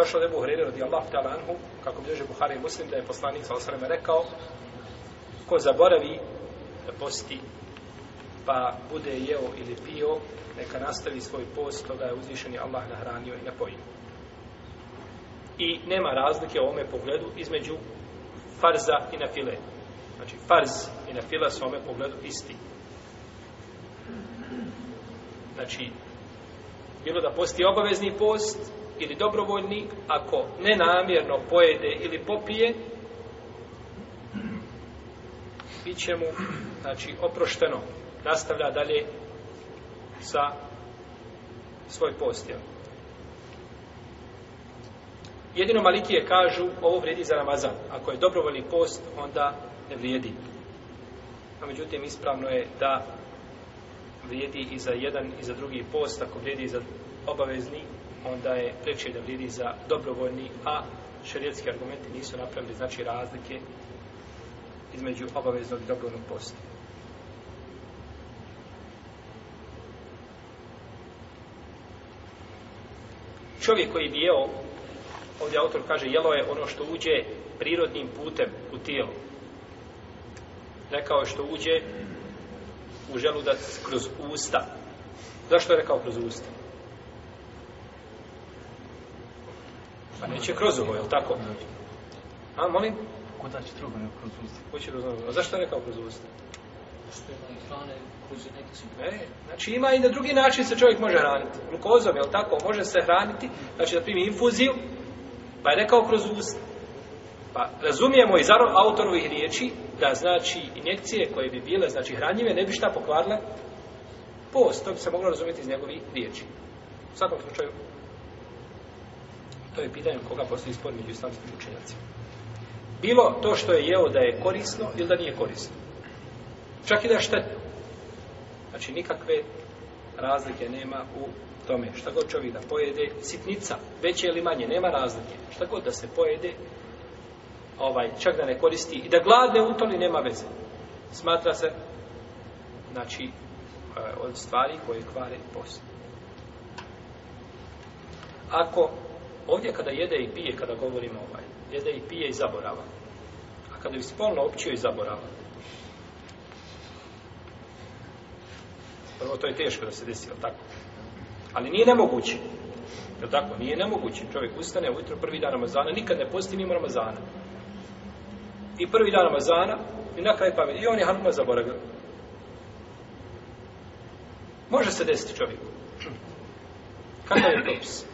Došao da je Hrere radi Allah anhu, kako bi Buhari i Muslim, da je poslanik sa osreme rekao, ko zaboravi da posti, pa bude jeo ili pio, neka nastavi svoj post, toga je uzvišeni Allah nahranio i napojio. I nema razlike u ovome pogledu između farza i na file. Znači, farz i na fila su ovome pogledu isti. Znači, bilo da posti obavezni post, ili dobrovoljni, ako nenamjerno pojede ili popije, bit će mu, znači, oprošteno. Nastavlja dalje sa svoj postjel. Jedino Malikije kažu, ovo vrijedi za namazan, Ako je dobrovoljni post, onda ne vrijedi. A međutim, ispravno je da vrijedi i za jedan i za drugi post, ako vrijedi i za obavezni, onda je preče da vrijedi za dobrovoljni, a šerijetski argumenti nisu napravili znači razlike između obaveznog i dobrovoljnog posta. Čovjek koji je jeo, ovdje autor kaže, jelo je ono što uđe prirodnim putem u tijelo. Rekao je što uđe u želudac kroz usta. Zašto je rekao kroz usta? neće kroz ovo, je tako? A, molim? da će drugo, kroz usta. Ko će kroz usta? A zašto rekao kroz usta? E, znači ima i na drugi način se čovjek može hraniti. Glukozom, jel tako? Može se hraniti, znači da primi infuziju, pa je rekao kroz usta. Pa razumijemo iz autorovih riječi da znači injekcije koje bi bile znači hranjive ne bi šta pokvarile post. To bi se moglo razumjeti iz njegovih riječi. U svakom slučaju to je pitanje koga postoji spor među islamskim učenjacima. Bilo to što je jeo da je korisno ili da nije korisno. Čak i da je štetno. Znači nikakve razlike nema u tome. Šta god čovjek da pojede, sitnica, veće ili manje, nema razlike. Šta god da se pojede, ovaj, čak da ne koristi i da gladne utoli nema veze. Smatra se, znači, eh, od stvari koje kvare post. Ako Ovdje kada jede i pije, kada govorimo ovaj, jede i pije i zaborava. A kada bi spolno općio i zaborava. Prvo, to je teško da se desi, jel tako? Ali nije nemoguće. Je tako? Nije nemoguće. Čovjek ustane ujutro prvi dan Ramazana, nikad ne posti mimo Ramazana. I prvi dan Ramazana, i na kraj pamet, I on je Hanuma zaboravio. Može se desiti čovjeku. Kada je propis?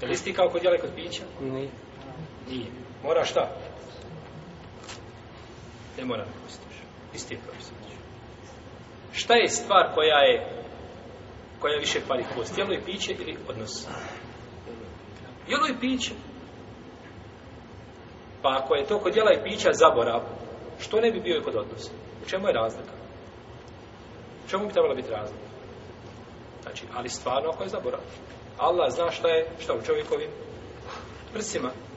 Je li isti kao kod jela kod pića? Nije. Nije. Mora šta? Ne mora da Isti je Šta je stvar koja je koja je više pari post? Jelo i piće ili odnos? Jelo i piće. Pa ako je to kod jela i pića zaborav, što ne bi bio i kod odnosa? U čemu je razlika? U čemu bi trebala biti razlika? Znači, ali stvarno ako je zaborav. Allah zna šta je, šta u čovjekovim prsima.